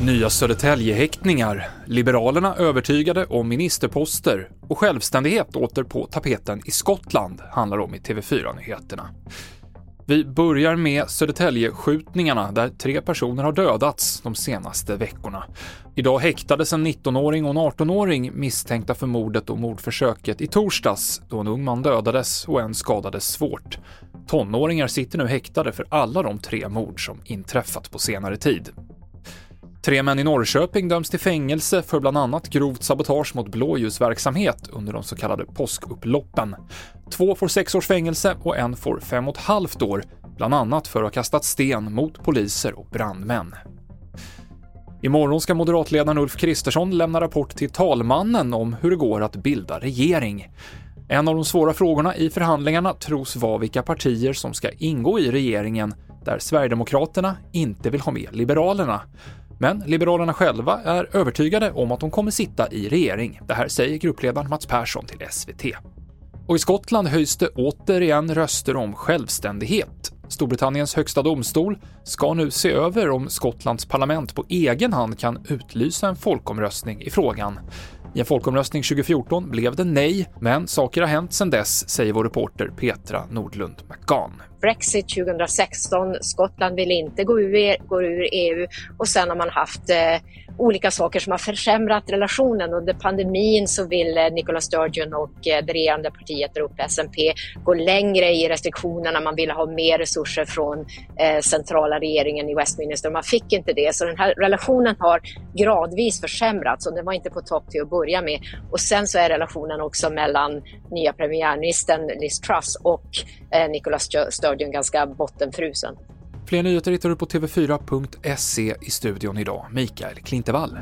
Nya Södertäljehäktningar, Liberalerna övertygade om ministerposter och självständighet åter på tapeten i Skottland handlar om i TV4-nyheterna. Vi börjar med Södertäljeskjutningarna där tre personer har dödats de senaste veckorna. Idag häktades en 19-åring och en 18-åring misstänkta för mordet och mordförsöket i torsdags då en ung man dödades och en skadades svårt. Tonåringar sitter nu häktade för alla de tre mord som inträffat på senare tid. Tre män i Norrköping döms till fängelse för bland annat grovt sabotage mot blåljusverksamhet under de så kallade påskupploppen. Två får sex års fängelse och en får fem och ett halvt år, bland annat för att ha kastat sten mot poliser och brandmän. Imorgon ska moderatledaren Ulf Kristersson lämna rapport till talmannen om hur det går att bilda regering. En av de svåra frågorna i förhandlingarna tros vara vilka partier som ska ingå i regeringen, där Sverigedemokraterna inte vill ha med Liberalerna. Men Liberalerna själva är övertygade om att de kommer sitta i regering. Det här säger gruppledaren Mats Persson till SVT. Och i Skottland höjs det återigen röster om självständighet. Storbritanniens högsta domstol ska nu se över om Skottlands parlament på egen hand kan utlysa en folkomröstning i frågan. I en folkomröstning 2014 blev det nej, men saker har hänt sedan dess, säger vår reporter Petra Nordlund McGahn. Brexit 2016, Skottland vill inte gå ur, e- gå ur EU och sen har man haft eh, olika saker som har försämrat relationen. Under pandemin så vill eh, Nicola Sturgeon och eh, det regerande partiet där uppe, SNP, gå längre i restriktionerna. Man ville ha mer resurser från eh, centrala regeringen i Westminster. Man fick inte det, så den här relationen har gradvis försämrats och den var inte på topp till att börja med. Och sen så är relationen också mellan nya premiärministern Liz Truss och Nicola Sturgeon ganska bottenfrusen. Fler nyheter hittar du på tv4.se i studion idag. Mikael Klintevall.